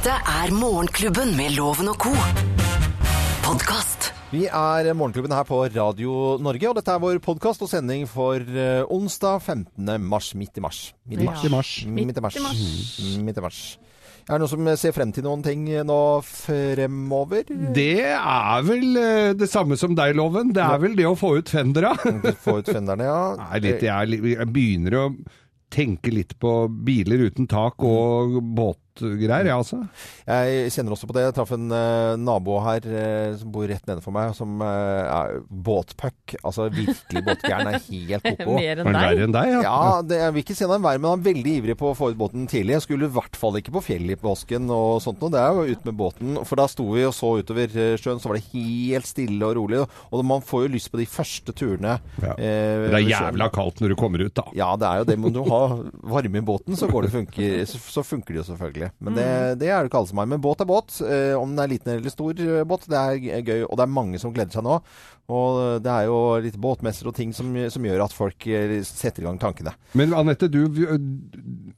Dette er Morgenklubben med Loven og co. Podkast. Vi er Morgenklubben her på Radio Norge, og dette er vår podkast og sending for eh, onsdag 15. mars. Midt i mars. Midt i mars. Midt i mars. Midt i mars. Midt i mars. Mm, Midt i mars. Er det noen som ser frem til noen ting nå fremover? Det er vel eh, det samme som deg, Loven. Det er vel det å få ut fendera. Få ut fenderne, ja. Nei, litt, jeg, er litt- jeg begynner å tenke litt på biler uten tak og båtgreier, jeg altså. Jeg kjenner også på det. Jeg traff en uh, nabo her uh, som bor rett nedenfor meg, som uh, er båtpuck. Altså virkelig båtgæren. Er helt ko-ko. Mer Er enn deg. enn deg? Ja, det, jeg vil ikke si han er verre, men han er veldig ivrig på å få ut båten tidlig. Jeg skulle i hvert fall ikke på fjellet i påsken og sånt noe. Det er jo ut med båten. For da sto vi og så utover sjøen, så var det helt stille og rolig. Og man får jo lyst på de første turene. Ja. Det er jævla kaldt når du kommer ut, da. Ja, det er jo det. Men du har varme i båten, så, går det funker, så, så funker det jo selvfølgelig. Men det, det er det ikke alle som har. Men båt er båt. Eh, om den er liten eller stor eh, båt, det er gøy. Og det er mange som gleder seg nå. Og det er jo litt båtmesser og ting som, som gjør at folk eh, setter i gang tankene. Men Anette, du, vi,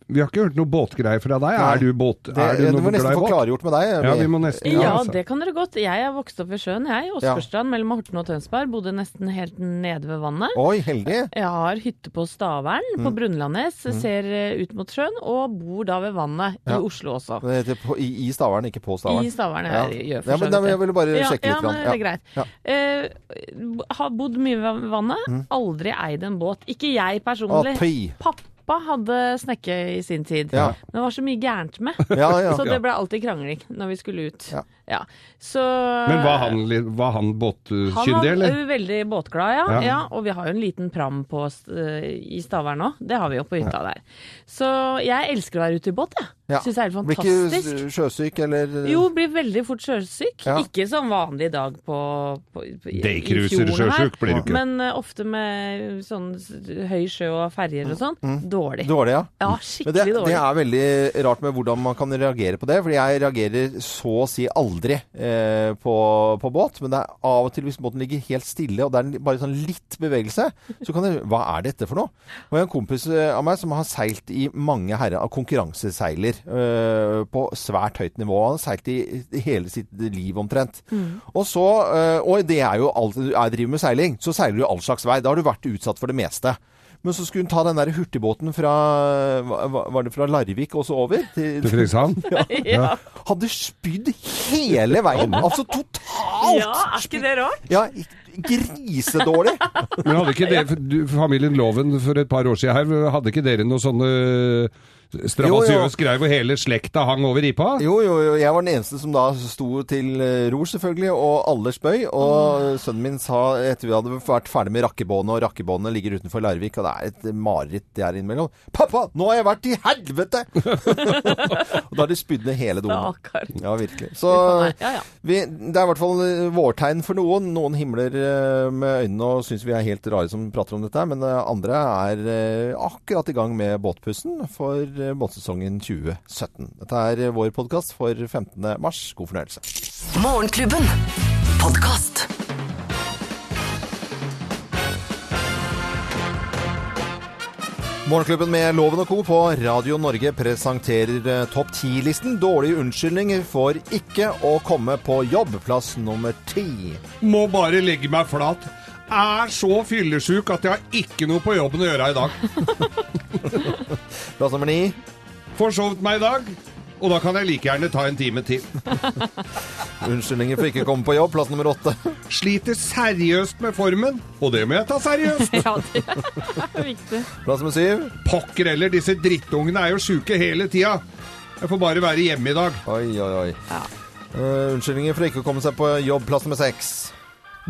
vi har ikke hørt noe båtgreier fra deg. Nei. Er du båt? Det, er du det noe må nesten glad få klargjort med deg. Ja, vi må nesten Ja, altså. det kan dere godt. Jeg er vokst opp ved sjøen, jeg. I ja. mellom Horten og Tønsberg. Bodde nesten helt nede ved vannet. Oi, heldig. Jeg har hytte på Stavern Mm. på Brunlandnes, ser eh, ut mot sjøen, og bor da ved vannet Ja. i Oslo også. Det heter på, i, I Stavern, ikke på Stavern. I Stavern. Ja. Jeg gjør Ja, for ja, men jeg ville bare ja, sjekke ja, litt. men det er greit. Ja. Uh, har bodd mye ved vannet. Mm. Aldri eid en båt. Ikke jeg personlig. Oh, Pappa hadde snekke i sin tid. Ja. Men det var så mye gærent med. Ja, ja. Så det ble alltid krangling når vi skulle ut. Ja. Så Men var han, var han han båtkyndig, var Han var veldig båtglad, ja. Ja. ja. Og vi har jo en liten pram på, i Stavern nå. Det har vi jo på hytta der. Så jeg elsker å være ute i båt, jeg. Ja. Syns det er helt Blir ikke fantastisk. sjøsyk, eller Jo, blir veldig fort sjøsyk. Ja. Ikke som vanlig dag på, på på- i- i Daycruiser fjorden blir du ikke. Men uh, ofte med sånn høy sjø og ferjer og sånn. Dårlig. Dårlig, ja. Ja, skikkelig det, dårlig. det er veldig rart med hvordan man kan reagere på det. Fordi jeg reagerer så å si aldri eh, på, på båt. Men det er av og til hvis båten ligger helt stille, og det er bare sånn litt bevegelse, så kan det Hva er dette for noe? Og jeg har en kompis eh, av meg som har seilt i mange herrer av konkurranseseiler eh, på svært høyt nivå. Han har seilt i hele sitt liv omtrent. Og så eh, Og det er jo alt Jeg driver med seiling, så seiler du all slags vei. Da har du vært utsatt for det meste. Men så skulle hun ta den der hurtigbåten fra Var det fra Larvik og så over? Til, Til Fredrikshavn? ja. hadde spydd hele veien. Altså totalt! ja, er ikke det rart? Ja, grisedårlig. Men hadde ikke dere, du, familien Loven for et par år siden her, hadde ikke dere noe sånne strabasiøs greier hvor hele slekta hang over ripa? Jo, jo, jo. Jeg var den eneste som da sto til eh, ror, selvfølgelig, og alle spøy. Og sønnen min sa, etter vi hadde vært ferdig med rakkebåndet, og rakkebåndet ligger utenfor Larvik, og det er et mareritt der innimellom 'Pappa, nå har jeg vært i helvete!' og da har de spydd ned hele doen. Ja, virkelig. Så vi, det er i hvert fall eh, vårtegn for noen. Noen himler eh, med øynene og syns vi er helt rare som prater om dette, men eh, andre er eh, akkurat i gang med båtpussen for eh, båtsesongen 2017. Dette er eh, vår podkast for 15. mars. God fornøyelse. Morgenklubben. Podkast. Morgenklubben med Loven og Co. på Radio Norge presenterer eh, topp 10-listen. Dårlige unnskyldninger for ikke å komme på jobb. Plass nummer ti. Må bare legge meg flat. Er så fyllesyk at jeg har ikke noe på jobben å gjøre i dag. Plass nummer ni. Forsovet meg i dag, og da kan jeg like gjerne ta en time til. Unnskyldninger for ikke å komme på jobb. Plass nummer åtte. Sliter seriøst med formen, og det må jeg ta seriøst. Ja, det er viktig. Plass nummer syv. Pokker heller, disse drittungene er jo sjuke hele tida. Jeg får bare være hjemme i dag. Oi, oi, oi. Ja. Uh, unnskyldninger for ikke å komme seg på jobb. Plass nummer seks.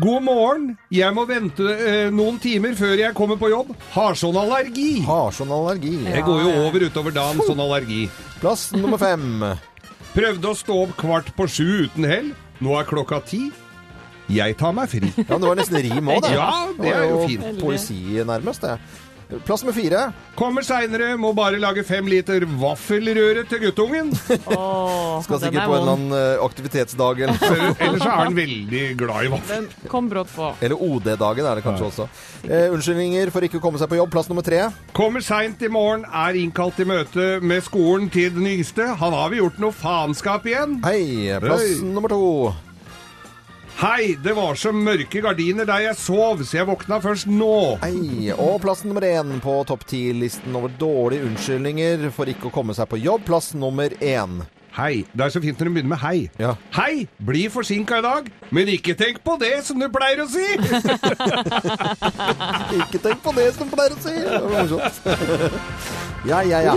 God morgen. Jeg må vente eh, noen timer før jeg kommer på jobb. Har sånn allergi. Har sånn allergi. Det går jo over utover dagen, sånn allergi. Plass nummer fem. Prøvde å stå opp kvart på sju uten hell. Nå er klokka ti. Jeg tar meg fri. Ja, det var nesten rim òg, det. Ja, det er jo fint. Poesi nærmest, det. Plass med fire. Kommer seinere, må bare lage fem liter vaffelrøre til guttungen. Oh, Skal sikkert er på en eller annen eh, aktivitetsdag. Eller, Eller eller er han veldig glad i vaffel. Den kom brått på. eller OD-dagen er det kanskje også. Eh, unnskyldninger for ikke å komme seg på jobb. Plass nummer tre. Kommer seint i morgen, er innkalt til møte med skolen til den yngste. Han har vi gjort noe faenskap igjen. Hei. Plass Hei. nummer to. Hei, det var så mørke gardiner der jeg sov, så jeg våkna først nå. Hei. Og plass nummer én på topp ti-listen over dårlige unnskyldninger for ikke å komme seg på jobb. Plass nummer én. Hei. Det er så fint når du begynner med hei. Ja. Hei, blir forsinka i dag, men ikke tenk på det, som du pleier å si. Ikke tenk på det som du pleier å si. Det var morsomt. Ja, ja, ja.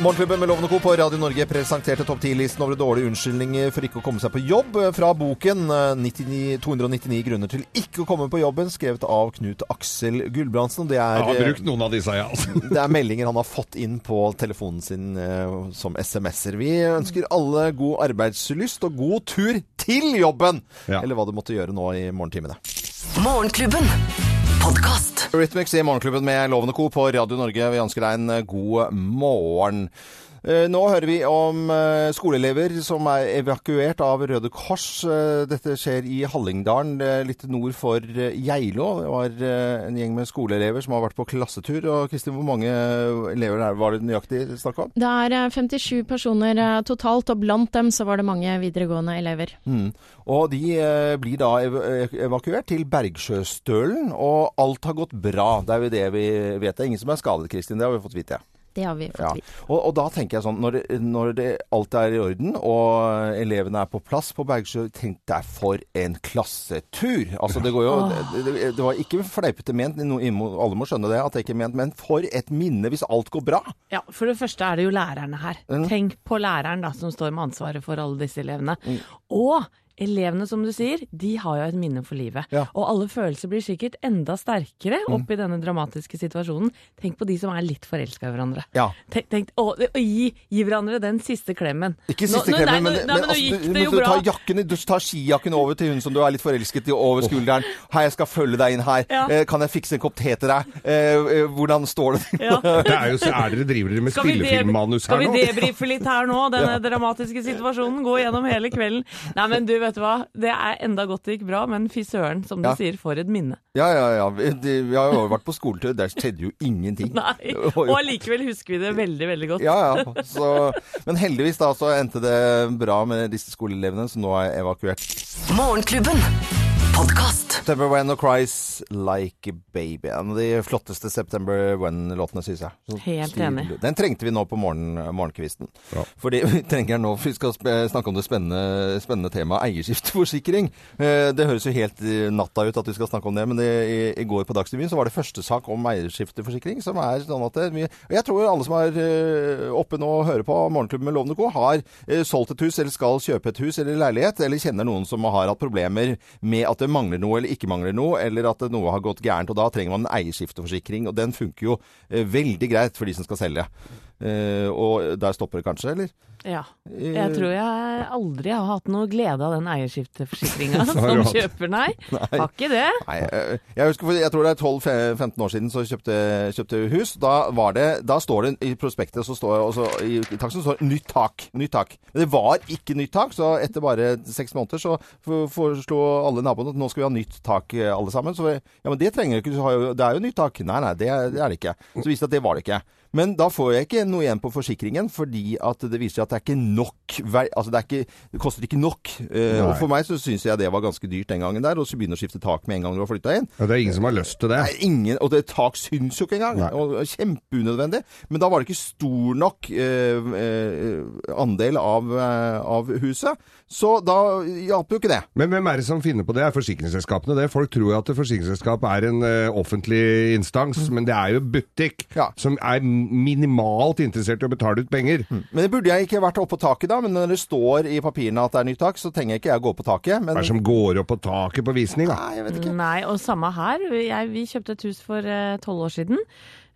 Morgenklubben med Lovende Co. på Radio Norge presenterte topp 10-listen over dårlige unnskyldninger for ikke å komme seg på jobb fra boken eh, 99, 299 grunner til ikke å komme på jobben, skrevet av Knut Aksel Gulbrandsen. Det er, Jeg har eh, brukt noen av disse, ja. det er meldinger han har fått inn på telefonen sin eh, som SMS-er. Vi ønsker alle god arbeidslyst og god tur til jobben! Ja. Eller hva du måtte gjøre nå i morgentimene. Morgenklubben. Podkast. Rhythmix i Morgenklubben med Lovende Co. på Radio Norge. Vi ønsker deg en god morgen. Eh, Nå hører vi om eh, skoleelever som er evakuert av Røde Kors. Eh, Dette skjer i Hallingdalen, litt nord for Geilo. Det var en gjeng med skoleelever som har vært på klassetur. Og Kristin, hvor mange elever er- var det nøyaktig snakk om? Det er eh, 57 personer totalt, og blant dem så var det mange videregående elever. Mm. Og de blir da ev evakuert til Bergsjøstølen, og alt har gått bra. Det er jo det vi vet. Det er ingen som er skadet, Kristin. Det har vi fått vite. Det har vi fått Ja. vite. Og, og da tenker jeg sånn, når, når det, alt er i orden, og elevene er på plass på Bergsjø, tenk deg for en klassetur! Altså, det går jo det, det, det var ikke fleipete ment, alle må skjønne det, at det ikke er ment, men for et minne hvis alt går bra! Ja, For det første er det jo lærerne her. Mm. Tenk på læreren da, som står med ansvaret for alle disse elevene. Mm. Og elevene, som du sier, de har jo et minne for livet. Ja. Og alle følelser blir sikkert enda sterkere Mm. oppi denne dramatiske situasjonen. Tenk på de som er litt forelska i hverandre. Ja. Tenk, tenk å, å gi, gi hverandre den siste klemmen. Ikke siste nå- klemmen, nei, men, nei, men men altså, gikk du, det jo du, bra. tar jakken, du tar skijakken over til hun som du er litt forelsket i, over skulderen. Hei, jeg skal følge deg inn her. Ja. Eh, kan jeg fikse en kopp te til deg? Eh, eh, hvordan står det? Ja. Det er jo så er dere driver dere med spillefilmmanus her nå? skal vi debrife litt her nå, denne dramatiske situasjonen? Gå gjennom hele kvelden. Nei, men du, vet du hva. Det er enda godt det gikk bra, men fy søren, som du Ja. sier, for et minne. Ja, ja, ja. Vi, de, vi har jo vært på skoletur. Der skjedde jo ingenting. Nei. Og allikevel husker vi det veldig, veldig godt. Ja, ja. Så, men heldigvis da så endte det bra med disse skoleelevene som nå er evakuert. Morgenklubben. Podkast. September When og Cries Like a Baby. En av de flotteste September When-låtene, syns jeg. Så Helt enig. Den trengte vi nå på morgen, morgenkvisten. Ja. Fordi vi trenger den nå, for vi skal snakke om det spennende, spennende temaet eierskifteforsikring. Eh, Det høres jo helt eh, natta ut at vi skal snakke om det, men det, i, i går på Dagsrevyen så var det første sak om eierskifteforsikring, som er sånn at det, vi, Jeg tror alle som er eh, oppe nå og hører på Morgenklubben med Lovende Co, har eh, solgt et hus eller skal kjøpe et hus eller leilighet, eller kjenner noen som har hatt problemer med at det mangler noe eller ikke mangler noe, eller at noe har gått gærent. og Da trenger man en eierskifteforsikring, og den funker jo eh, veldig greit for de som skal selge. Eh, og der stopper det kanskje, eller? Ja. Jeg tror jeg aldri har hatt noe glede av den eierskifteforsikringa som kjøper, nei. Har ikke det. Nei, eh, jeg, husker, jeg tror det er 12-15 år siden så kjøpte kjøpte hus. Da, var det, da står det i prospektet så står, også, i, i taksten står 'nytt tak'. Nytt tak. Men det var ikke nytt tak, så etter bare seks måneder så for- foreslo alle naboene at nå skal vi ha nytt tak eh, alle sammen. Så ja, men det trenger du ikke, det er jo nytt tak. Nei, nei, det, det er det ikke. Så viste det at det var det ikke. Men da får jeg ikke noe igjen på forsikringen, fordi at det viser seg at det er ikke nok altså det, er ikke, det koster ikke nok. Uh, og for meg så syns jeg det var ganske dyrt den gangen der, og så begynne å skifte tak med en gang du har flytta inn. Ja, det er ingen som har lyst til det. Nei, ingen, og det tak syns jo ikke engang. Nei. Og Kjempeunødvendig. Men da var det ikke stor nok uh, uh, andel av, av huset. Så da hjalp jo ikke det. Men hvem er det som finner på det? Er forsikringsselskapene det? Folk tror jo at forsikringsselskap er en offentlig instans, men det er jo butikk Mm. Ja. som er minimalt interessert i å betale ut penger. Men det burde jeg ikke vært oppe på taket da. Men når det står i papirene at det er nytt tak, så trenger jeg ikke jeg å gå på taket. Men Hva er det som går opp på taket på visning? Da? Nei, jeg vet ikke. Nei, og samme her. Jeg, vi kjøpte et hus for tolv år siden.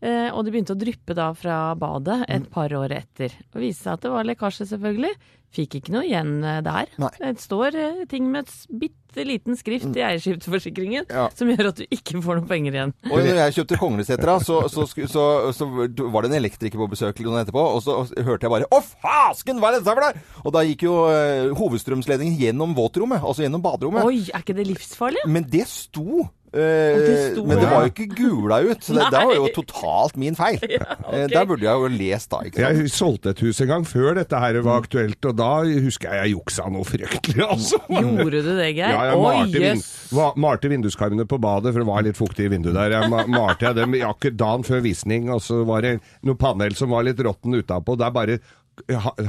Eh, og det begynte å dryppe da fra badet et par år etter. Og viste seg at det var lekkasje, selvfølgelig. Fikk ikke noe igjen eh, der. Nei. Det står eh, ting med et bitte liten skrift i eierskifteforsikringen Ja. som gjør at du ikke får noen penger igjen. Og når jeg kjøpte Konglesetra, så, så, så, så, var det en elektriker på besøk noen etterpå, og så hørte jeg bare 'Å, fasken, hva er dette for noe?' Og da gikk jo hovedstrømsledningen gjennom våtrommet, altså gjennom baderommet. Oi, er ikke det livsfarlig? Men det sto. Eh, det men det var jo ikke gula ut, så det, det var jo totalt min feil. Ja, okay. Der burde jeg jo lest da, ikke sant. Jeg solgte et hus en gang før dette her var aktuelt, og da husker jeg jeg juksa noe fryktelig, altså. Gjorde du det, Geir? Ja, jeg malte, vin malte vinduskarmene på badet, for det var litt fuktig i vinduet der. Jeg malte jeg dem akkurat dagen før visning, og så var det noe panel som var litt råtten utapå. Der bare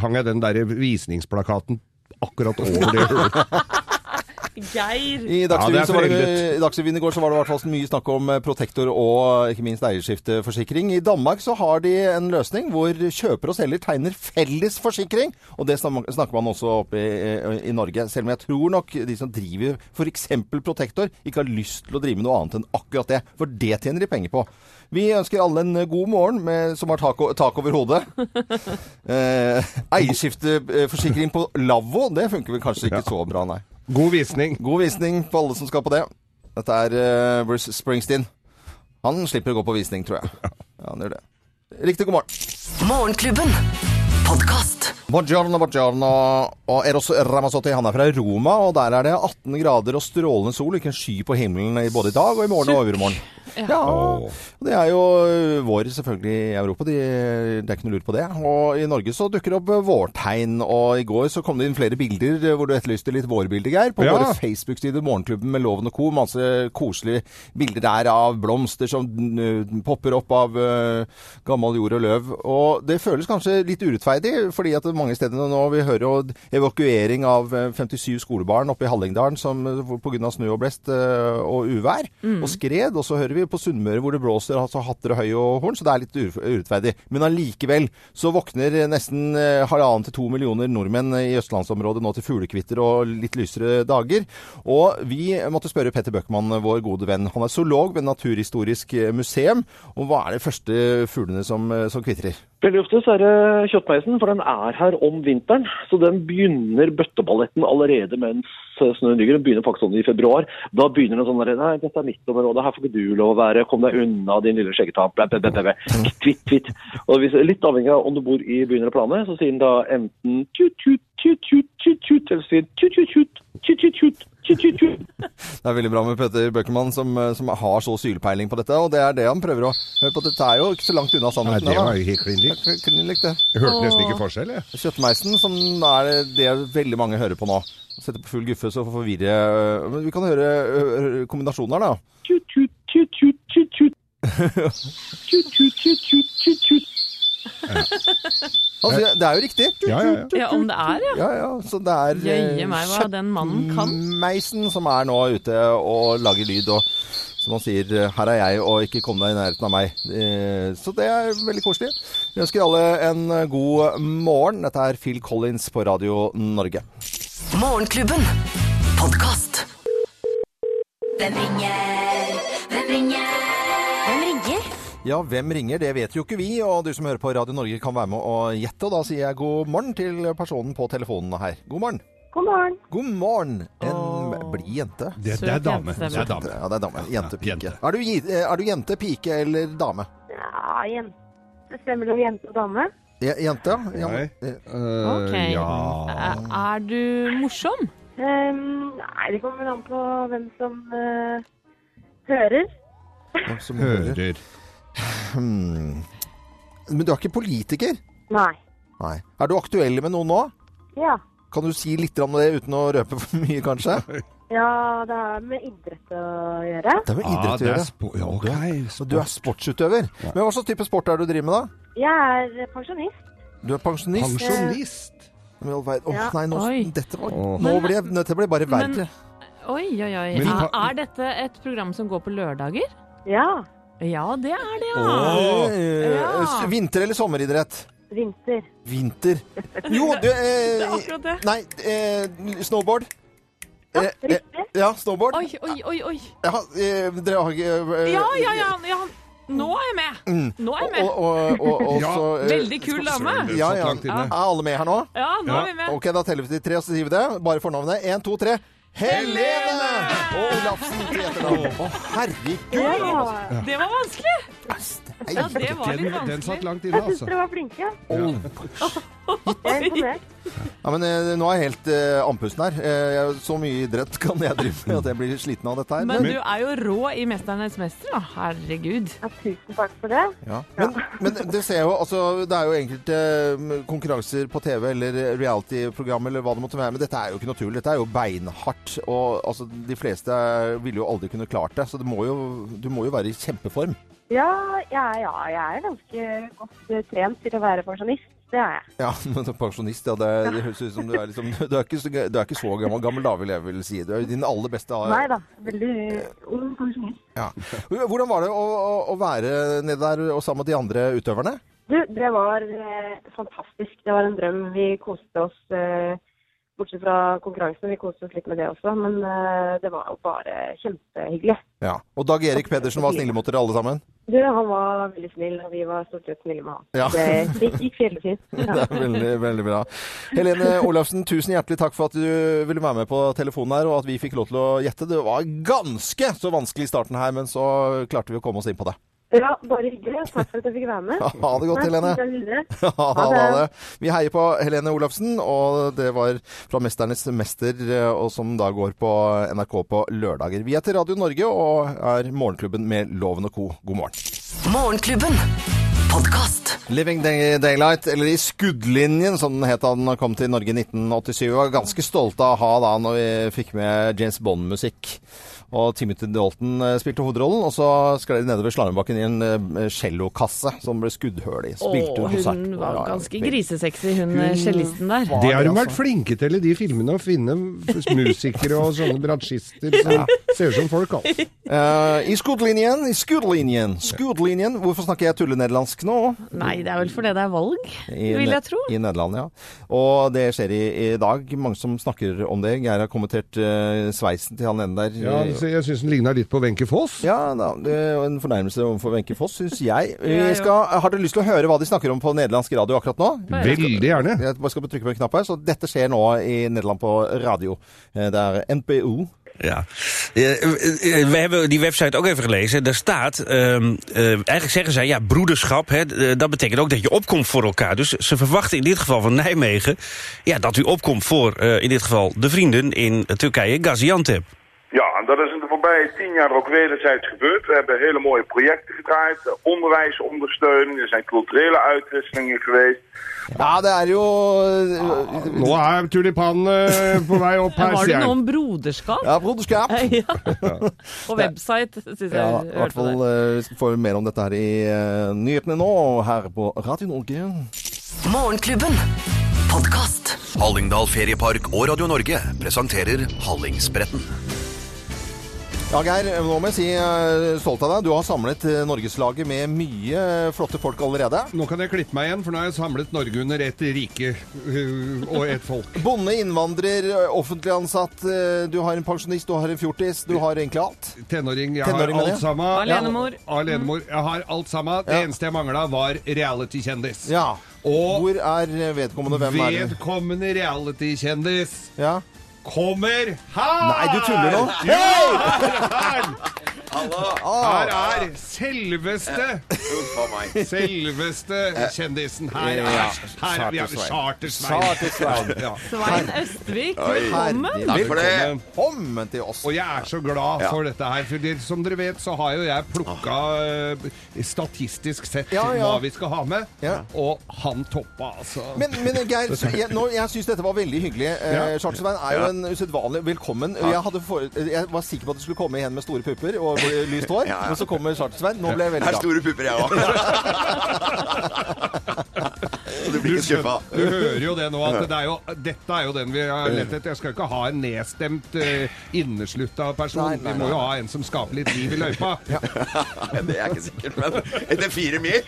hang jeg den der visningsplakaten akkurat over det hullet. Geir! I Ja, det Dagsrevyen er det- i Dagsrevyen i går så var det i hvert fall mye snakk om eh, Protektor og ikke minst eierskifteforsikring. I Danmark så har de en løsning hvor kjøper og selger tegner felles forsikring. Og det snakker man også oppe i, i Norge. Selv om jeg tror nok de som driver f.eks. Protektor, ikke har lyst til å drive med noe annet enn akkurat det. For det tjener de penger på. Vi ønsker alle en god morgen med, som har tak, tak over hodet. Eh, eierskifteforsikring på lavvo, det funker vel kanskje ikke så bra, nei. God visning. God visning på alle som skal på det. Dette er uh, Bruce Springsteen. Han slipper å gå på visning, tror jeg. Ja, han gjør det. Riktig god morgen. Morgenklubben. Podkast. Buongiorno, buongiorno. Og Eros Ramazzotti han er fra Roma, og der er det 18 grader og strålende sol. Ikke en sky på himmelen både i dag og i morgen og overmorgen. Ja. og Det er jo ø, vår selvfølgelig i Europa. De, det er ikke noe lurt på det. Og i Norge så dukker det opp vårtegn. Og i går så kom det inn flere bilder hvor du etterlyste litt vårbilder, Geir. På Ja. våre Facebook-sider, Morgenklubben med Loven og co. Masse koselige bilder der av blomster som popper opp av uh, gammel jord og løv. Og det føles kanskje litt urettferdig, fordi at mange steder nå vi hører jo evakuering av 57 skolebarn oppe i Hallingdalen som pga. snø og blest uh, og uvær og skred. Og så hører vi på Sunnmøre hvor det blåser altså hatter og høy og horn, så det er litt ure- urettferdig. Men allikevel så våkner nesten eh, halvannen til to millioner nordmenn i østlandsområdet nå til fuglekvitter og litt lysere dager. Og vi måtte spørre Petter Bøckmann, vår gode venn. Han er zoolog ved Naturhistorisk eh, museum. Og hva er de første fuglene som, eh, som kvitrer? Veldig ofte så er det kjøttmeisen, for den er her om vinteren. Så den begynner bøtteballetten allerede mens snøen ligger. Den begynner faktisk sånn i februar. Da begynner den sånn der, Nei, dette er mitt område, her får ikke du lov å være. Kom deg unna, din lille skjeggetap. Kvitt, kvitt. Og litt avhengig av om du bor i byen eller planet, så sier den da enten tut, tut, det er veldig bra med Petter Bøckermann, som, eh, som, har så sylpeiling på dette. Og det er det han prøver å høre på. Dette er jo ikke så langt unna sannheten. Nei, det var jo helt klin likt. Jeg hørte nesten ikke forskjell, jeg. Kjøttmeisen, som er det veldig mange hører på nå. Sette på full guffe, så forvirre Men vi kan høre kombinasjonen her, da. Tut-tut, tut-tut, tut-tut. Tut-tut, tut-tut, tut-tut. Altså, det er jo riktig. Ja, ja, ja. Ja, om det er, ja. Ja, ja, så det er Jøye meg hva den mannen kan. Meisen som er nå ute og lager lyd, og som han sier 'her er jeg, og ikke kom deg i nærheten av meg'. Eh, Så det er veldig koselig. Vi ønsker alle en god morgen. Dette er Phil Collins på Radio Norge. Morgenklubben. Podcast. Hvem ringer? Hvem ringer? Ja, hvem ringer? Det vet jo ikke vi. Og du som hører på Radio Norge kan være med og gjette. Og da sier jeg god morgen til personen på telefonen her. God morgen. God morgen. God morgen. En Åh. blid jente. Det, det er dame. Det er dame. Ja, det er dame. Jente, Ja, pike. jente. Er, du, er du jente, pike eller dame? Ja, jente. Det stemmer det jente og dame? Je- Jente, ja. Nei. Eh, Eh, Ok. Ja Er- Er du morsom? Um, nei, det kommer vel an på hvem som uh, hører. Hvem som hører. Hmm. Men du er ikke politiker? Nei. Nei. Er du aktuell med noen nå? Ja. Kan du si litt om det uten å røpe for mye, kanskje? Ja, det har med idrett å gjøre. Det er med idrett idrett å er gjøre. ja, ok. Så du er sportsutøver. Men hva slags type sport er det du driver med, da? Jeg er pensjonist. Du er pensjonist? Pensjonist. Å all Ja. nei, nå, dette, var, Åh. nå ble, dette ble bare Men- verre. Oi, oi, oi. Men Er, er dette et program som går på lørdager? Ja. Ja, det er det, ja. Åh. Eh, Ja. Vinter- eller sommeridrett? Vinter. Vinter. Jo, du Det eh, er akkurat det. Nei, eh, snowboard. Ja, Eh, eh, riktig. ja, snowboard. Oi, oi, oi, oi. Ja, eh, dere har ikke eh, Ja, ja, ja. ja. Nå er jeg med! Nå er jeg med. Og, og, og, og Ja. så, eh, Veldig kul dame. Søren, det Ja, satt ja. langt inne. Er alle med her nå? Ja, nå Ja. er vi med. Ok, da teller vi til tre, og så sier vi det. Bare fornavnet. Én, to, tre. Helene! Olafsen til etternavn. Å, herregud! Ja, Det var vanskelig! Ja, det var litt Den, den satt vanskelig. langt inne, jeg syns altså. dere var flinke. Åh. Jeg er imponert. Ja, men eh, nå er jeg helt eh, andpusten her. Eh, jeg- så mye idrett kan jeg drive med at jeg blir sliten av dette her. Men du er jo rå i 'Mesternes mester', da. Herregud. Ja, tusen takk for det. Ja. Men, men det ser jeg jo, altså, det er jo enkelte eh, konkurranser på TV eller reality-program eller hva det måtte være, men dette er jo ikke naturlig. Dette er jo beinhardt. Og altså, de fleste ville jo aldri kunne klart det, så det må jo, du må jo være i kjempeform. Ja, ja, ja, jeg er ganske godt eh, trent til å være pensjonist. Det er jeg. Ja, men pensjonist, ja, det, det høres ut som du er liksom Du er ikke så, du er ikke så gammel, gammel da, vil jeg vel si. Du er din aller beste Nei da, veldig ung pensjonist. Ja. Hvordan var det å, å være nede der og sammen med de andre utøverne? Du, det var eh, fantastisk. Det var en drøm. Vi koste oss, eh, bortsett fra konkurransen, vi koste oss litt med det også. Men eh, det var jo bare kjempehyggelig. Ja. Og Dag Erik Pedersen var snille mot dere alle sammen? Du, han var veldig snill, og vi var stort sett snille med han. Ja. Det, det gikk fjellefint. Det Ja. er veldig, veldig bra. Helene Olafsen, tusen hjertelig takk for at du ville være med på telefonen her, og at vi fikk lov til å gjette. Det var ganske så vanskelig i starten her, men så klarte vi å komme oss inn på det. Ja, bare hyggelig. Takk for at jeg fikk være med. Ha det godt, Helene. Ha Ha det. det. Vi heier på Helene Olafsen, og det var fra 'Mesternes mester', eh, og som da går på NRK på lørdager. Vi er til Radio Norge og er Morgenklubben med Loven og co. God morgen. Morgenklubben. Podcast. 'Living Day- Daylight', eller I skuddlinjen, som den het da den kom til Norge i 1987. Vi var ganske stolte av å ha da når vi fikk med James Bond-musikk. Og Timothy Dalton eh, spilte hovedrollen, og så skled de nedover slalåmbakken i en eh, cellokasse som ble skuddhull i. Spilte Å, konsert. hun var ganske grisesexy, hun Hun cellisten der. Det har altså. vært flinke til i de filmene, å finne musikere og sånne bratsjister som ser ut som folk, altså. Eh, I skuddlinjen, i skuddlinjen, skuddlinjen. Hvorfor snakker jeg tullenederlandsk nå? Nei, det er vel fordi det er valg, I vil jeg tro. I Nederland, ja. Og det skjer i, i dag. Mange som snakker om det. Geir har kommentert uh, sveisen til han ene der. Ja, jeg syns den ligna litt på Wenche Foss. Ja, da, det er en fornærmelse overfor Wenche Foss, syns jeg. Ja. skal, har dere lyst til å høre hva de snakker om på nederlandsk radio akkurat nå? Veldig gjerne. Jeg bare skal trykke på en knapp her. Så dette skjer nå i Nederland på radio. Eh, Det er NPO. Ja, Eh, eh, we hebben die website ook even gelezen. Daar staat, ehm, eh, eigenlijk zeggen zij, ja, broederschap, hè, dat betekent ook dat je opkomt voor elkaar. Dus ze verwachten in dit geval van Nijmegen, ja, dat u opkomt voor, eh, in dit geval, de vrienden in Turkije, Gaziantep. Ja, en dat is in de voorbije tien jaar ook wederzijds gebeurd. We hebben hele mooie projecten gedraaid, eh, onderwijsondersteuning, er zijn culturele uitwisselingen geweest. Ja, det er jo Nå er tulipanene på vei opp her, Var det noe om broderskap? Ja, broderskap. Ja. På website, syns jeg. Ja, i hvert fall eh, vi skal få mer om dette her i eh, nyhetene nå, her på Radio Norge. Morgenklubben. Podcast. Hallingdal Feriepark og Radio Norge presenterer Hallingsbretten. Ja, Geir, nå må jeg si eh, stolt av deg. Du har samlet eh, Norgeslaget med mye flotte folk allerede. Nå kan jeg klippe meg igjen, for nå har jeg samlet Norge under ett rike og ett folk. Bonde, innvandrer, eh, offentlig ansatt, eh, du har en pensjonist, du har en fjortis, du har egentlig alt. Tenåring, jeg Tenåring, har alt sammen. Alenemor. Ja, alenemor. Jeg har alt sammen. Det Ja. eneste jeg mangla, var reality-kjendis. Ja. Og Hvor er eh, vedkommende? Hvem er vedkommende reality-kjendis Ja. Kommer her! Nei, du tuller nå. Jo! her her. Her er selveste Selveste kjendisen. Her er, her er. Ja. Svein Østvik, velkommen. Takk for det. Velkommen til oss. Og jeg er så glad for dette her. For som dere vet, så har jo jeg plukka eh, statistisk sett hva vi skal ha med. Og han toppa, altså. Men, men Geir, jeg, nå, jeg syns dette var veldig hyggelig. Chartersveien er jo en usedvanlig velkommen. Jeg, hadde for, jeg var sikker på at du skulle komme igjen med store pupper og lyst hår, men så kommer Charter-Svein. Nå ble jeg veldig glad. pupper, jeg òg. du blir ikke skuffa. Du hører jo det nå, at det er jo, dette er jo den vi har lett etter. Jeg skal ikke ha en nedstemt, uh, inneslutta person. Nei, nei, Vi må jo ha en som skaper litt liv i løypa. Det er jeg ikke sikkert, men etter fire mil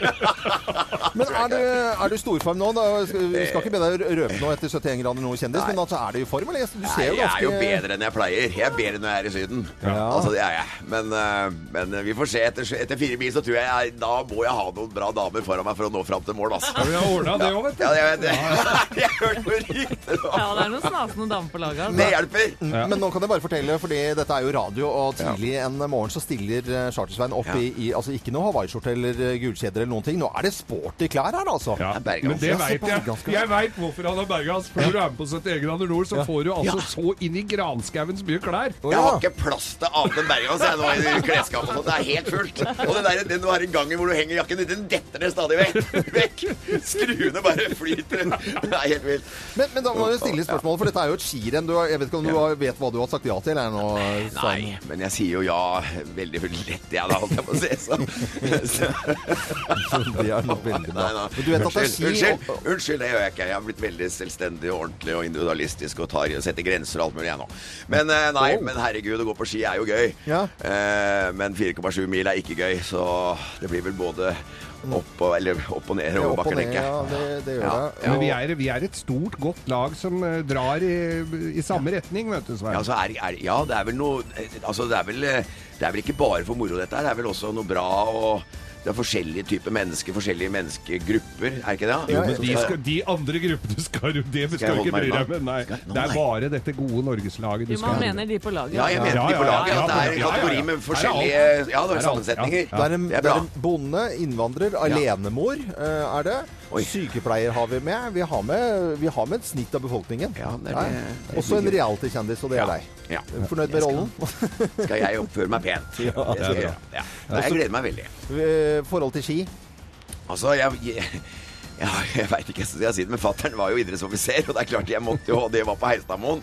Men er du, er du storform nå? Da vi skal ikke be deg røpe noe etter 71 grader noe kjendis, men altså, er du i form, eller? Du ser jo jeg er jo bedre enn jeg pleier. Jeg er bedre når jeg er i Syden. Ja. Altså, det er jeg. Men, eh, men vi får se. Etter, etter fire mil så tror jeg, jeg da må jeg ha noen bra damer foran meg for å nå fram til mål. Altså. Ja, vi har ordna det òg, vet du. Ja, jeg vet det. Jeg har hørt noe rykter om Ja, det er noen snasende damer på laget. altså. Det hjelper. Ja. Men nå kan jeg bare fortelle, fordi dette er jo radio, og tidlig en morgen så stiller eh, Chartersveien opp Ja. i, i Altså ikke noe hawaiiskjorte eller eh, gulkjeder eller noen ting. Nå er det sporty klær her, altså. Ja, Bergans. men det veit jeg. Jeg veit hvorfor han har Bergans. For når du er med på 71 grader nord, så får du altså så inn i granskauen så mye klær. Jeg har ikke plass til enn Bergans jeg nå i klesskapet. Det er helt fullt. Og den, der, den du har i gangen hvor du henger jakken din, den detter ned stadig vekk. vekk. Skruene bare flyter. Det er helt vilt. Men, men da må du stille spørsmål, for dette er jo et skirenn. Jeg vet ikke om du har- vet hva du har sagt ja til? Nå, Nei, men jeg sier jo ja veldig lett, jeg da, holdt jeg på å si. Så. Det er noe veldig bra. Nei, nei. Men du vet at det er Unnskyld, ski unnskyld, unnskyld, det gjør jeg ikke. Jeg har blitt veldig selvstendig og ordentlig og individualistisk og tar, setter grenser og alt mulig, jeg nå. Men eh, nei, men herregud, å gå på ski er jo gøy. Ja. Eh, men 4,7 mil er ikke gøy, så det blir vel både opp og, eller opp og ned over bakken, tenker ja, jeg. det, det gjør Ja. det. Men vi er, vi er et stort, godt lag som eh, drar i, i samme retning, vet du, Svein. Ja, altså, er, er, ja, det er vel noe Altså, det er vel, det er vel ikke bare for moro, dette her. Det er vel også noe bra og Det er forskjellige typer mennesker, forskjellige menneskegrupper, er ikke det? Jo, men de, skal- de andre gruppene skal du Det skal, skal du ikke bry deg med. Nei, Skal- det er bare dette gode Norgeslaget du skal man skal mener de på laget. Ja, jeg mener Ja, de på ja, laget. ja, At det er en ja, ja. kategori med forskjellige. Ja, det er er sammensetninger. Det er en, Det er bra. bonde, innvandrer, alenemor eh, er det. Sykepleier har vi med. Vi har med, vi har med et snitt av befolkningen. Ja, Også en reality-kjendis, og det er deg. Ja. Fornøyd med rollen? Skal jeg oppføre meg pent? Det skal jeg. Ja. Nei, Jeg gleder meg veldig. Eh, Forhold til ski? Altså, jeg, jeg, ja, jeg veit ikke hva jeg sier, men fattern var jo idrettsoffiser, og det er klart jeg måtte jo, og det var på Heistadmoen.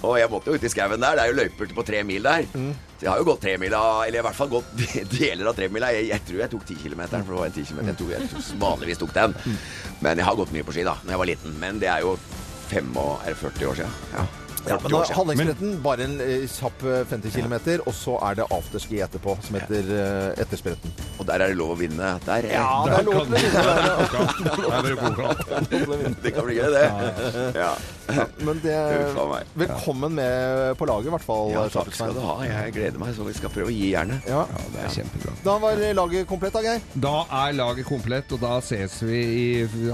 Og jeg måtte jo ut i skauen der. Det er jo løyper på tre mil der. Så jeg har jo gått tremila, eller i hvert fall gått deler av tremila. Jeg, jeg tror jeg tok ti kilometer, for det var en ti kilometer. Jeg, tok, jeg vanligvis tok den. Men jeg har gått mye på ski da når jeg var liten. Men det er jo 45 år siden. Ja. Ja, men da, siden. Handlingsbretten, bare en eh, kjapp eh, 50 km, og så er det afterski etterpå, som heter eh, Etterspretten. Og der er det lov å vinne. Der, Ja, det er lov til å vinne der, ja. det kan bli gøy, det. Ja. Ja, men det. Velkommen med på laget, i hvert fall. Ja, takk skal du ha. Jeg gleder meg, så vi skal prøve å gi jernet. Ja. Det er kjempebra. Da var laget komplett, da, Geir. Da er laget komplett, og da ses vi i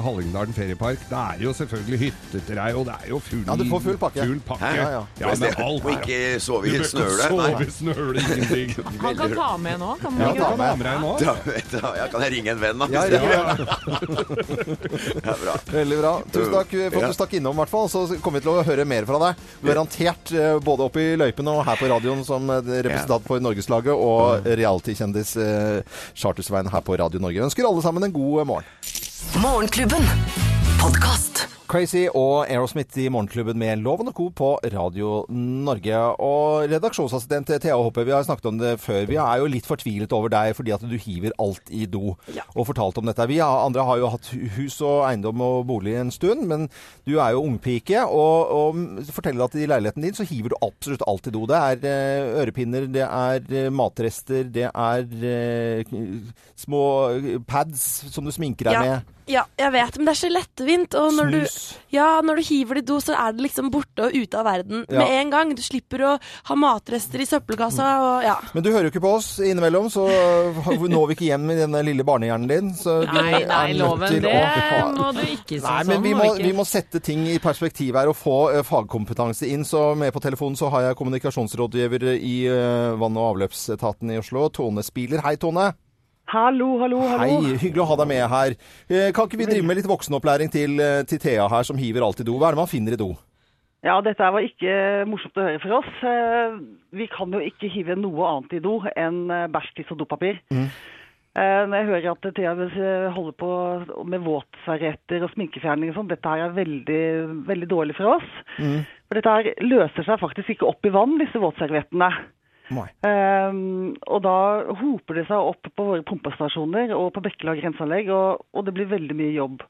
Hallingdalen feriepark. Det er jo selvfølgelig hytteterrei, og det er jo full, Ja, du får full pakke. Full pakke. Ja, ja. Ja, men alt. må ikke sove i snøle. Sove i snøle, ingenting. Han kan ta med nå, kan Ja, man ta ikke? med. Ha med deg nå. Da, ja, kan jeg ringe en venn, da? Ja, det ja, går? Ja, bra. Veldig bra. Tusen takk for at du stakk innom, i hvert fall. Så kommer vi til å høre mer fra deg. Garantert eh, både oppe i løypene og her på radioen som eh, representant for Norgeslaget, og reality-kjendis eh, Chartersveien her på Radio Norge. Ønsker alle sammen en god morgen. Morgenklubben. Podkast. Crazy og Aerosmith i Morgenklubben med Loven og Co. på Radio Norge. Og redaksjonsassistent Thea Hoppe, vi har snakket om det før. Vi er jo litt fortvilet over deg fordi at du hiver alt i do. Og fortalt om dette. Vi andre har jo hatt hus og eiendom og bolig en stund, men du er jo ungpike. Og, og forteller at i leiligheten din så hiver du absolutt alt i do. Det er eh, ørepinner, det er eh, matrester, det er eh, små pads som du sminker deg Ja. med. Ja, jeg vet, men det er så lettvint. Og når du, ja, når du hiver det i do, så er det liksom borte og ute av verden Ja. med en gang. Du slipper å ha matrester i søppelkassa og ja. Men du hører jo ikke på oss innimellom, så når vi ikke hjem med den lille barnehjernen din. Så vi Nei, er nei, loven, det å- må du ikke si Nei, sånn. men vi må må, vi må sette ting i perspektiv her og få uh, fagkompetanse inn. Så med på telefonen så har jeg kommunikasjonsrådgiver i uh, vann- og avløpsetaten i Oslo, Tone Spiler. Hei, Tone. Hallo, hallo, hallo. Hei, hyggelig å ha deg med her. Eh, Kan ikke vi drive med litt voksenopplæring til, eh, til Thea her, som hiver alt i do? Hva er det man finner i do? Ja, dette var ikke morsomt å høre for oss. Eh, Vi kan jo ikke hive noe annet i do enn bæsj, tiss og dopapir. Mm. Når jeg hører at Thea holder på med våtservietter og sminkefjerning og sånn, dette her er veldig, veldig dårlig for oss. Mm. For dette her løser seg faktisk ikke opp i vann, disse våtserviettene. Um, og da hoper det seg opp på våre pumpestasjoner og på Bekkelag renseanlegg, og, og det blir veldig mye jobb.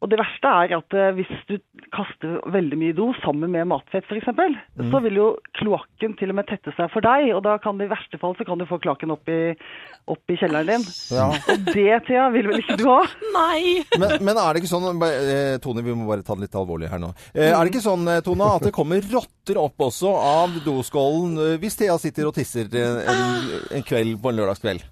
Og det verste er at eh, hvis du kaster veldig mye do sammen med matfett f.eks., eksempel, Mm. så vil jo kloakken til og med tette seg for deg, og da kan det i verste fall så kan du få kloakken opp i, opp i kjelleren din. Ja. Og det, Thea, vil vel ikke du ha? Nei! Men, men er det ikke sånn eh, Tone, vi må bare ta det litt alvorlig her nå. Eh, Er det ikke sånn, Tone, at det kommer rotter opp også av doskålen hvis Thea sitter og tisser en, en kveld på en lørdagskveld?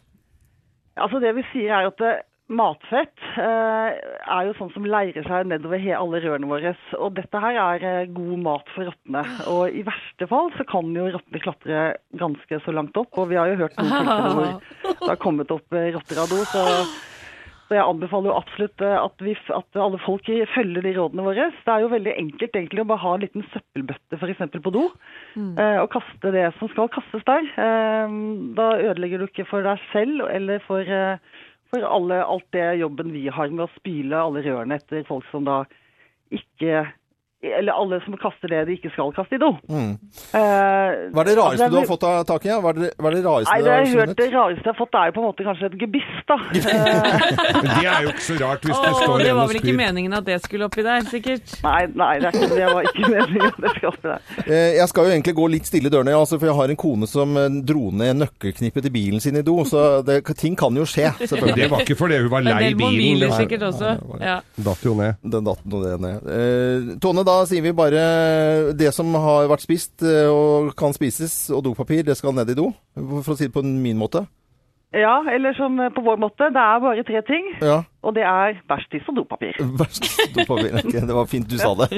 Altså Det vi sier er at matfett eh, er jo sånn som leirer seg nedover alle rørene våre. Og dette her er eh, god mat for rottene. Og i verste fall så kan jo rottene klatre ganske så langt opp. Og vi har jo hørt noen tilfeller hvor det har kommet opp eh, rotter av do. Så, så jeg anbefaler jo absolutt at, vi, at alle folk følger de rådene våre. Det er jo veldig enkelt egentlig å bare ha en liten søppelbøtte f.eks. på do. eh, Og kaste det som skal kastes der. Eh, Da ødelegger du ikke for deg selv eller for, for alle, alt det jobben vi har med å spyle alle rørene etter folk som da ikke Eller alle som kaster det de ikke skal kaste i do. Mm. Eh, Hva er det rareste altså, du har fått av tak i? Hva er det, hva er det rareste Nei, det har hørt det rareste jeg har fått, er jo på en måte kanskje et gebiss, da. Det er jo ikke så rart hvis det Åh, står det en var vel ikke meningen at det skulle oppi der, sikkert? Nei, nei, det, er ikke, det var ikke meningen at det skulle oppi der. Eh, Jeg skal jo egentlig gå litt stille i dørene, altså, for jeg har en kone som eh, dro ned nøkkelknippet til bilen sin i do, så det, ting kan jo skje, selvfølgelig. Det var ikke fordi hun var lei bilen. Men det var- sikkert også. Ja. Datt jo ned. Den datt jo ned. Eh, Tone, da sier vi bare det som har vært spist eh, og kan spises, og dopapir, det skal ned i do, for å si det på min måte. Ja, eller som på vår måte, det er bare tre ting. Ja. Og det er bæsj, tiss og dopapir. Dopapir. Ok, det var fint du sa det.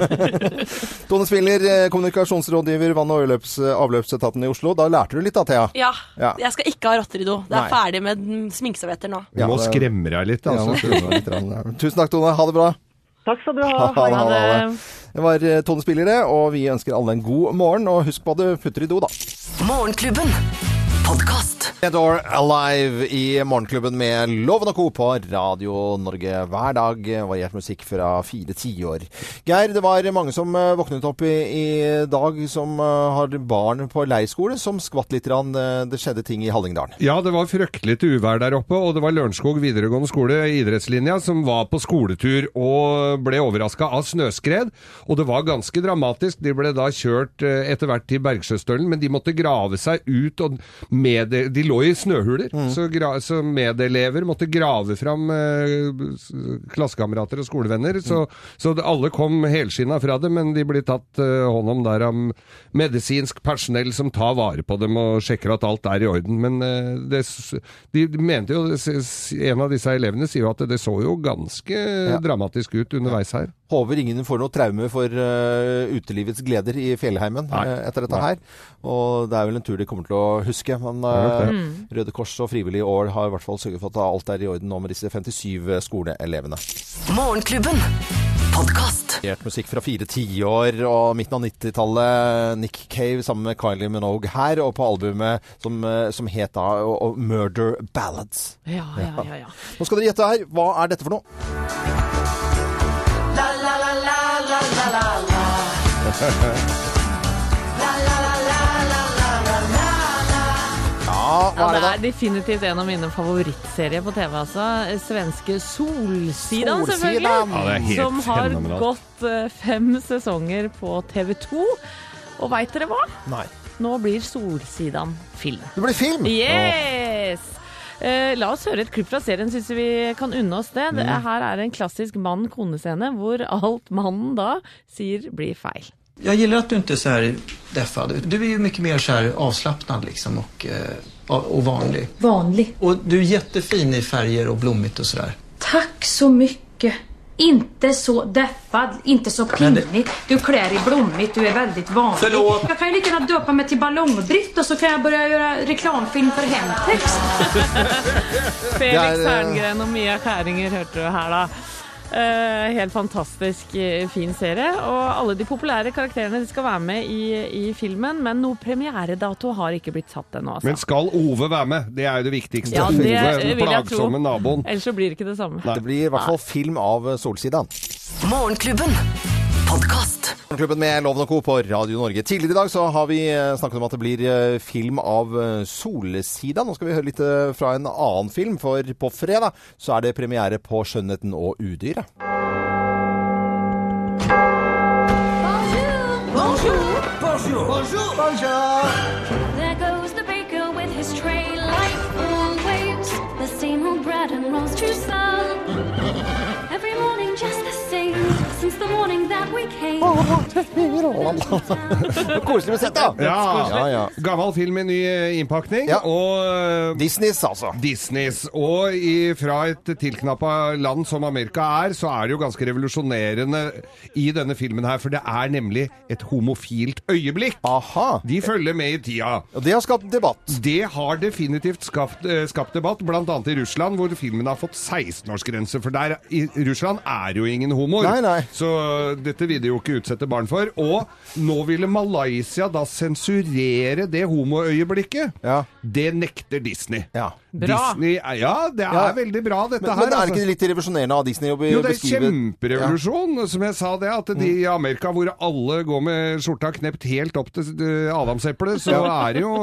Tone Spiller, eh, kommunikasjonsrådgiver vann- og avløpsetaten i Oslo. Da lærte du litt da, Thea? Ja, Ja. jeg skal ikke ha rotter i do. Det er Nei. ferdig med sminkeservietter nå. Du må det- skremme deg litt, altså. litt. Tusen takk, Tone. Ha det bra. Takk skal du Ha, ha. ha, det, ha, det, det. Var eh, Tone Spiller, det, og vi ønsker alle en god morgen. Og husk på hva du putter i do, da. Morgenklubben. Podkast. Dead or Alive i Morgenklubben med Loven og Co. på Radio Norge hver dag. Variert musikk fra fire tiår. Geir, det var mange som eh, våknet opp i, i dag som eh, har barn på leirskole, som skvatt litt. grann. Eh, Det skjedde ting i Hallingdalen. Ja, det var fryktelig til uvær der oppe, og det var Lørenskog videregående skole, idrettslinja, som var på skoletur og ble overraska av snøskred. Og det var ganske dramatisk. De ble da kjørt etter hvert til Bergsjøstølen, men de måtte grave seg ut. og med, De lå i snøhuler, så, gra, så medelever måtte grave fram eh, klassekamerater og skolevenner. Så, så det, alle kom helskinna fra det, men de blir tatt eh, hånd om der av medisinsk personell som tar vare på dem og sjekker at alt er i orden. Men eh, det, de mente jo, en av disse elevene sier jo at det så jo ganske dramatisk ut underveis her. Håper ingen får noe traume for uh, utelivets gleder i fjellheimen eh, etter dette Nei. her. Og det er vel en tur de kommer til å huske. Men nok eh. Mm. Røde Kors og Frivillig År har i hvert fall sørget for at alt er i orden nå med disse 57 skoleelevene. Morgenklubben. Podcast. Musikk fra fire tiår og midten av 90-tallet. Nick Cave sammen med Kylie Minogue her, og på albumet som, eh, som het da og- og Murder Ballads. Ja, ja, ja, ja. Nå skal dere gjette her. Hva er dette for noe? La la la la la la. La Ja, er det er definitivt en av mine favorittserier på TV. altså. Svenske Solsidan, selvfølgelig. Ja, det er helt som har fenomenalt. gått eh, fem sesonger på TV 2. Og veit dere hva? Nei. Nå blir Solsidan film. Det blir film? Yes! Eh, la oss høre et klipp fra serien, syns vi kan unne oss det. det. Mm. Her er en klassisk mann-kone-scene hvor alt mannen da sier blir feil. Jag gillar att du inte är så här deffad. Du är ju mycket mer så här avslappnad liksom och, eh, och vanlig. Vanlig. Och du är jättefin i färger och blommigt och sådär. Tack så mycket. Inte så deffad, inte så pinnig. det- pinnigt. Du klär i blommigt, du är väldigt vanlig. Förlåt. Jag kan ju lika gärna döpa mig till Ballongbritt och så kan jag börja göra reklamfilm för Hemtex. Felix eh, Herngren og Mia Kæringer hørte du her, da. Eh, helt fantastisk eh, fin serie. Og alle de populære karakterene de skal være med i, i filmen, men noe premieredato har ikke blitt satt ennå. Altså. Men skal Ove være med? Det er jo det viktigste. Ja, det Ove, den vil jeg tro. plagsomme naboen. Ellers så blir det ikke det samme. Det blir i hvert fall film av Solsida. Solsidan. Morgenklubben. Podkast. Morgenklubben med Loven og Co. på Radio Norge. Tidligere i dag så har vi eh, snakket om at det blir eh, film av eh, Solsida. Nå skal vi høre litt fra en annen film, for på fredag så er det premiere på 'Skjønnheten og udyret'. Koselig med sett, da. Ja, ja, ja. Gammel film med ny innpakning. innpakning. Og Disneys, altså. Disneys. Og i, fra et tilknappa land som Amerika er, så er det jo ganske revolusjonerende i denne filmen her. For det er nemlig et homofilt øyeblikk. Aha. De følger med i tida. Og det har skapt debatt. Det har definitivt skapt, eh, skapt debatt, bl.a. i Russland, hvor filmen har fått 16-årsgrense. For der i Russland er jo ingen homoer. Nei, nei. Så dette vil jo ikke utsette barn for. Og nå ville Malaysia da sensurere det homoøyeblikket. Det nekter Disney. Ja. Bra. Disney, ja, det er Ja. veldig bra, dette Men, her. men er det altså. ikke litt revolusjonerende av Disney å be- Jo, det er kjemperevolusjon, kjemperevolusjon, som jeg sa det. At de i Amerika hvor alle går med skjorta knept helt opp til adamseplet, så Ja. er det jo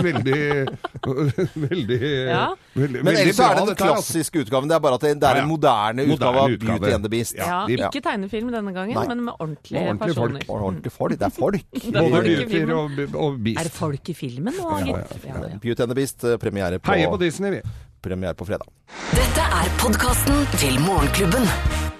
veldig Veldig, Ja. veldig Men veldig ellers bra, er det den her, altså. klassiske utgaven. Det er bare at det, det er Ja, ja. en moderne utgave av utgave. Beauty and the Beast. Ja, de- ikke tegnefilm denne gangen, Nei. men med ordentlige, Ordentlige folk. personer. Ordentlige folk. Det er folk. Det er Både folk i og, og Beast. Er det folk i filmen nå, Ja, gitt? ja, ja. Beauty and the Beast, eh, premiere på, Heier på Disney, vi. premiere på fredag. Dette er podkasten til Morgenklubben.